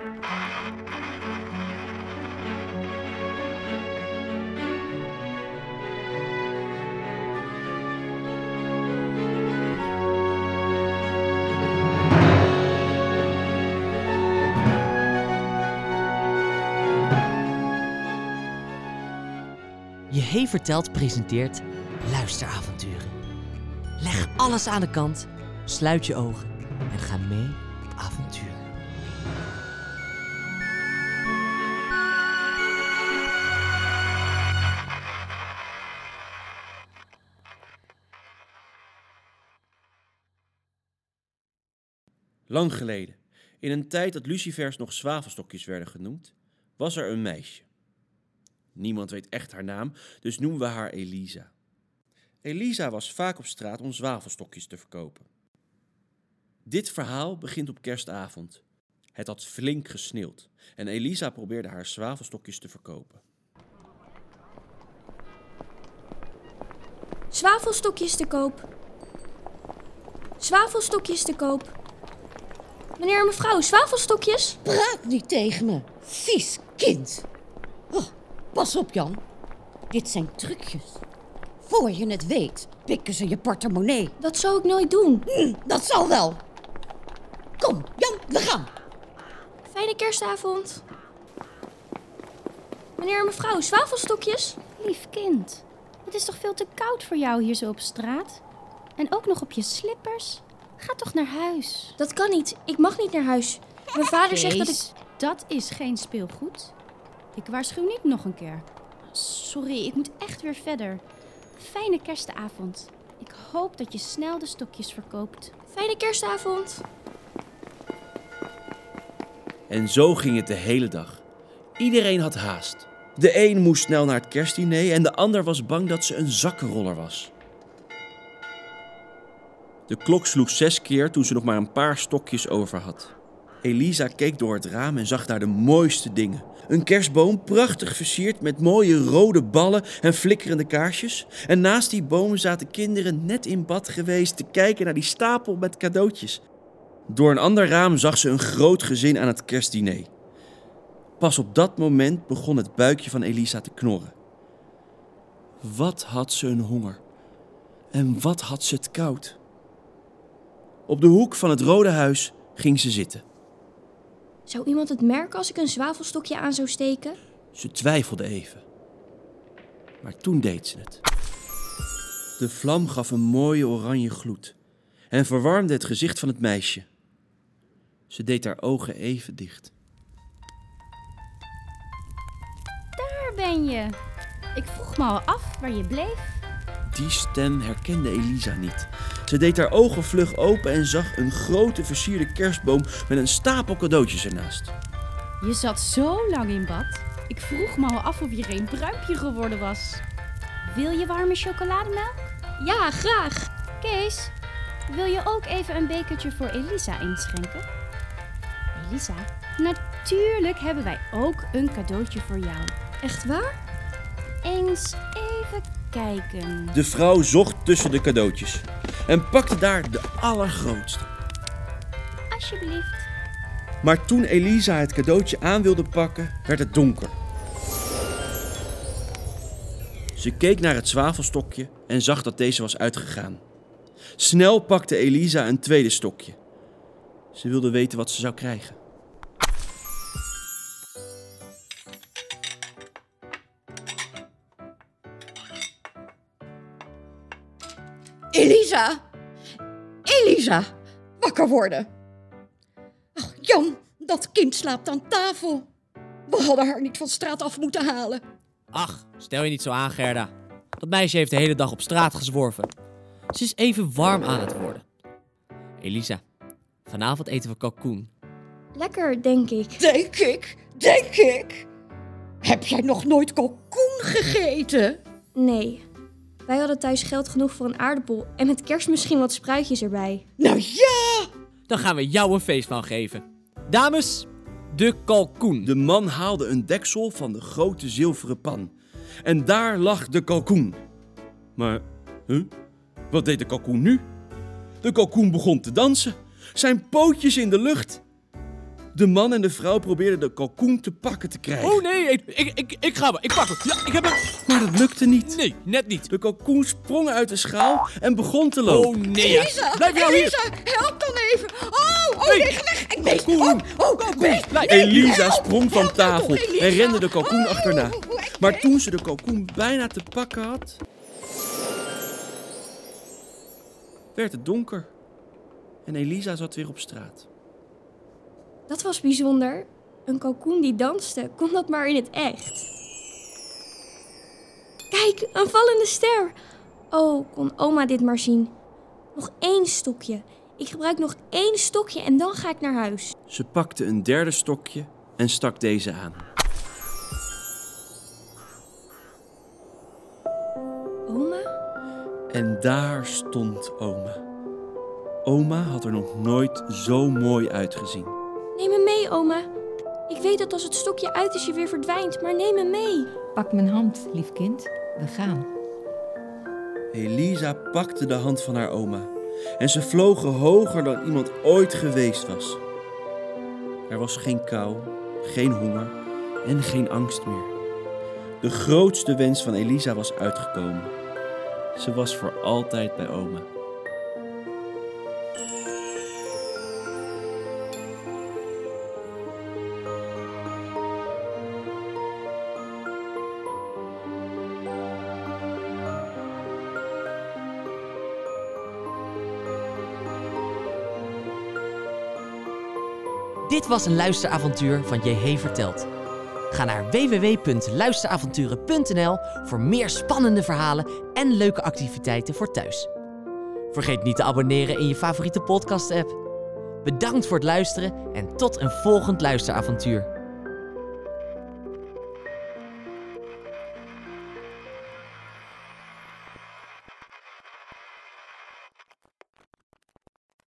Je Hey Vertelt presenteert luisteravonturen. Leg alles aan de kant, sluit je ogen en ga mee op avontuur. Lang geleden, in een tijd dat lucifers nog zwavelstokjes werden genoemd, was er een meisje. Niemand weet echt haar naam, dus noemen we haar Elisa. Elisa was vaak op straat om zwavelstokjes te verkopen. Dit verhaal begint op kerstavond. Het had flink gesneeuwd en Elisa probeerde haar zwavelstokjes te verkopen. Zwavelstokjes te koop. Zwavelstokjes te koop. Meneer en mevrouw, zwavelstokjes? Praat niet tegen me, vies kind. Oh, pas op, Jan. Dit zijn trucjes. Voor je het weet, pikken ze je portemonnee. Dat zou ik nooit doen. Hm, dat zal wel. Kom, Jan, we gaan. Fijne kerstavond. Meneer en mevrouw, zwavelstokjes? Lief kind, het is toch veel te koud voor jou hier zo op straat? En ook nog op je slippers? Ga toch naar huis. Dat kan niet. Ik mag niet naar huis. Mijn vader zegt dat ik... Dat is geen speelgoed. Ik waarschuw niet nog een keer. Sorry, ik moet echt weer verder. Fijne kerstavond. Ik hoop dat je snel de stokjes verkoopt. Fijne kerstavond. En zo ging het de hele dag. Iedereen had haast. De een moest snel naar het kerstdiner en de ander was bang dat ze een zakkenroller was. De klok sloeg zes keer toen ze nog maar een paar stokjes over had. Elisa keek door het raam en zag daar de mooiste dingen. Een kerstboom, prachtig versierd met mooie rode ballen en flikkerende kaarsjes. En naast die bomen zaten kinderen net in bad geweest te kijken naar die stapel met cadeautjes. Door een ander raam zag ze een groot gezin aan het kerstdiner. Pas op dat moment begon het buikje van Elisa te knorren. Wat had ze een honger. En wat had ze het koud. Op de hoek van het rode huis ging ze zitten. Zou iemand het merken als ik een zwavelstokje aan zou steken? Ze twijfelde even. Maar toen deed ze het. De vlam gaf een mooie oranje gloed en verwarmde het gezicht van het meisje. Ze deed haar ogen even dicht. Daar ben je. Ik vroeg me al af waar je bleef. Die stem herkende Elisa niet. Ze deed haar ogen vlug open en zag een grote versierde kerstboom met een stapel cadeautjes ernaast. Je zat zo lang in bad. Ik vroeg me al af of je geen pruimpje geworden was. Wil je warme chocolademelk? Ja, graag. Kees, wil je ook even een bekertje voor Elisa inschenken? Elisa, natuurlijk hebben wij ook een cadeautje voor jou. Echt waar? Eens even kijken. De vrouw zocht tussen de cadeautjes en pakte daar de allergrootste. Alsjeblieft. Maar toen Elisa het cadeautje aan wilde pakken, werd het donker. Ze keek naar het zwavelstokje en zag dat deze was uitgegaan. Snel pakte Elisa een tweede stokje. Ze wilde weten wat ze zou krijgen. Elisa! Elisa! Wakker worden! Ach, Jan, dat kind slaapt aan tafel. We hadden haar niet van straat af moeten halen. Ach, stel je niet zo aan, Gerda. Dat meisje heeft de hele dag op straat gezworven. Ze is even warm aan het worden. Elisa, vanavond eten we kalkoen. Lekker, denk ik. Denk ik, denk ik. Heb jij nog nooit kalkoen gegeten? Nee. Wij hadden thuis geld genoeg voor een aardappel en met kerst misschien wat spruitjes erbij. Nou ja! Dan gaan we jou een feest van geven. Dames, de kalkoen. De man haalde een deksel van de grote zilveren pan. En daar lag de kalkoen. Maar, huh? Wat deed de kalkoen nu? De kalkoen begon te dansen. Zijn pootjes in de lucht. De man en de vrouw probeerden de kalkoen te pakken te krijgen. Oh nee, ik, ik, ik, ik ga hem. Ik pak hem. Ja, ik heb hem. Maar dat lukte niet. Nee, net niet. De kalkoen sprong uit de schaal en begon te lopen. Oh nee. ja. Elisa, Blijf jou hier. Elisa, help dan even. Oh, oh, Nee. nee, ga weg. Ik. Oh, oh. Elisa help. sprong van tafel en rende de kalkoen Oh, achterna. oh, oh, Maar toen ze de kalkoen bijna te pakken had, werd het donker. En Elisa zat weer op straat. Dat was bijzonder. Een kalkoen die danste, kon dat maar in het echt. Kijk, een vallende ster. Oh, kon oma dit maar zien. Nog één stokje. Ik gebruik nog één stokje en dan ga ik naar huis. Ze pakte een derde stokje en stak deze aan. Oma? En daar stond oma. Oma had er nog nooit zo mooi uitgezien. Oma. Ik weet dat als het stokje uit is, je weer verdwijnt, maar neem me mee. Pak mijn hand, lief kind. We gaan. Elisa pakte de hand van haar oma en ze vlogen hoger dan iemand ooit geweest was. Er was geen kou, geen honger en geen angst meer. De grootste wens van Elisa was uitgekomen. Ze was voor altijd bij oma. Dit was een luisteravontuur van JH Verteld. Ga naar www.luisteravonturen.nl voor meer spannende verhalen en leuke activiteiten voor thuis. Vergeet niet te abonneren in je favoriete podcast-app. Bedankt voor het luisteren en tot een volgend luisteravontuur.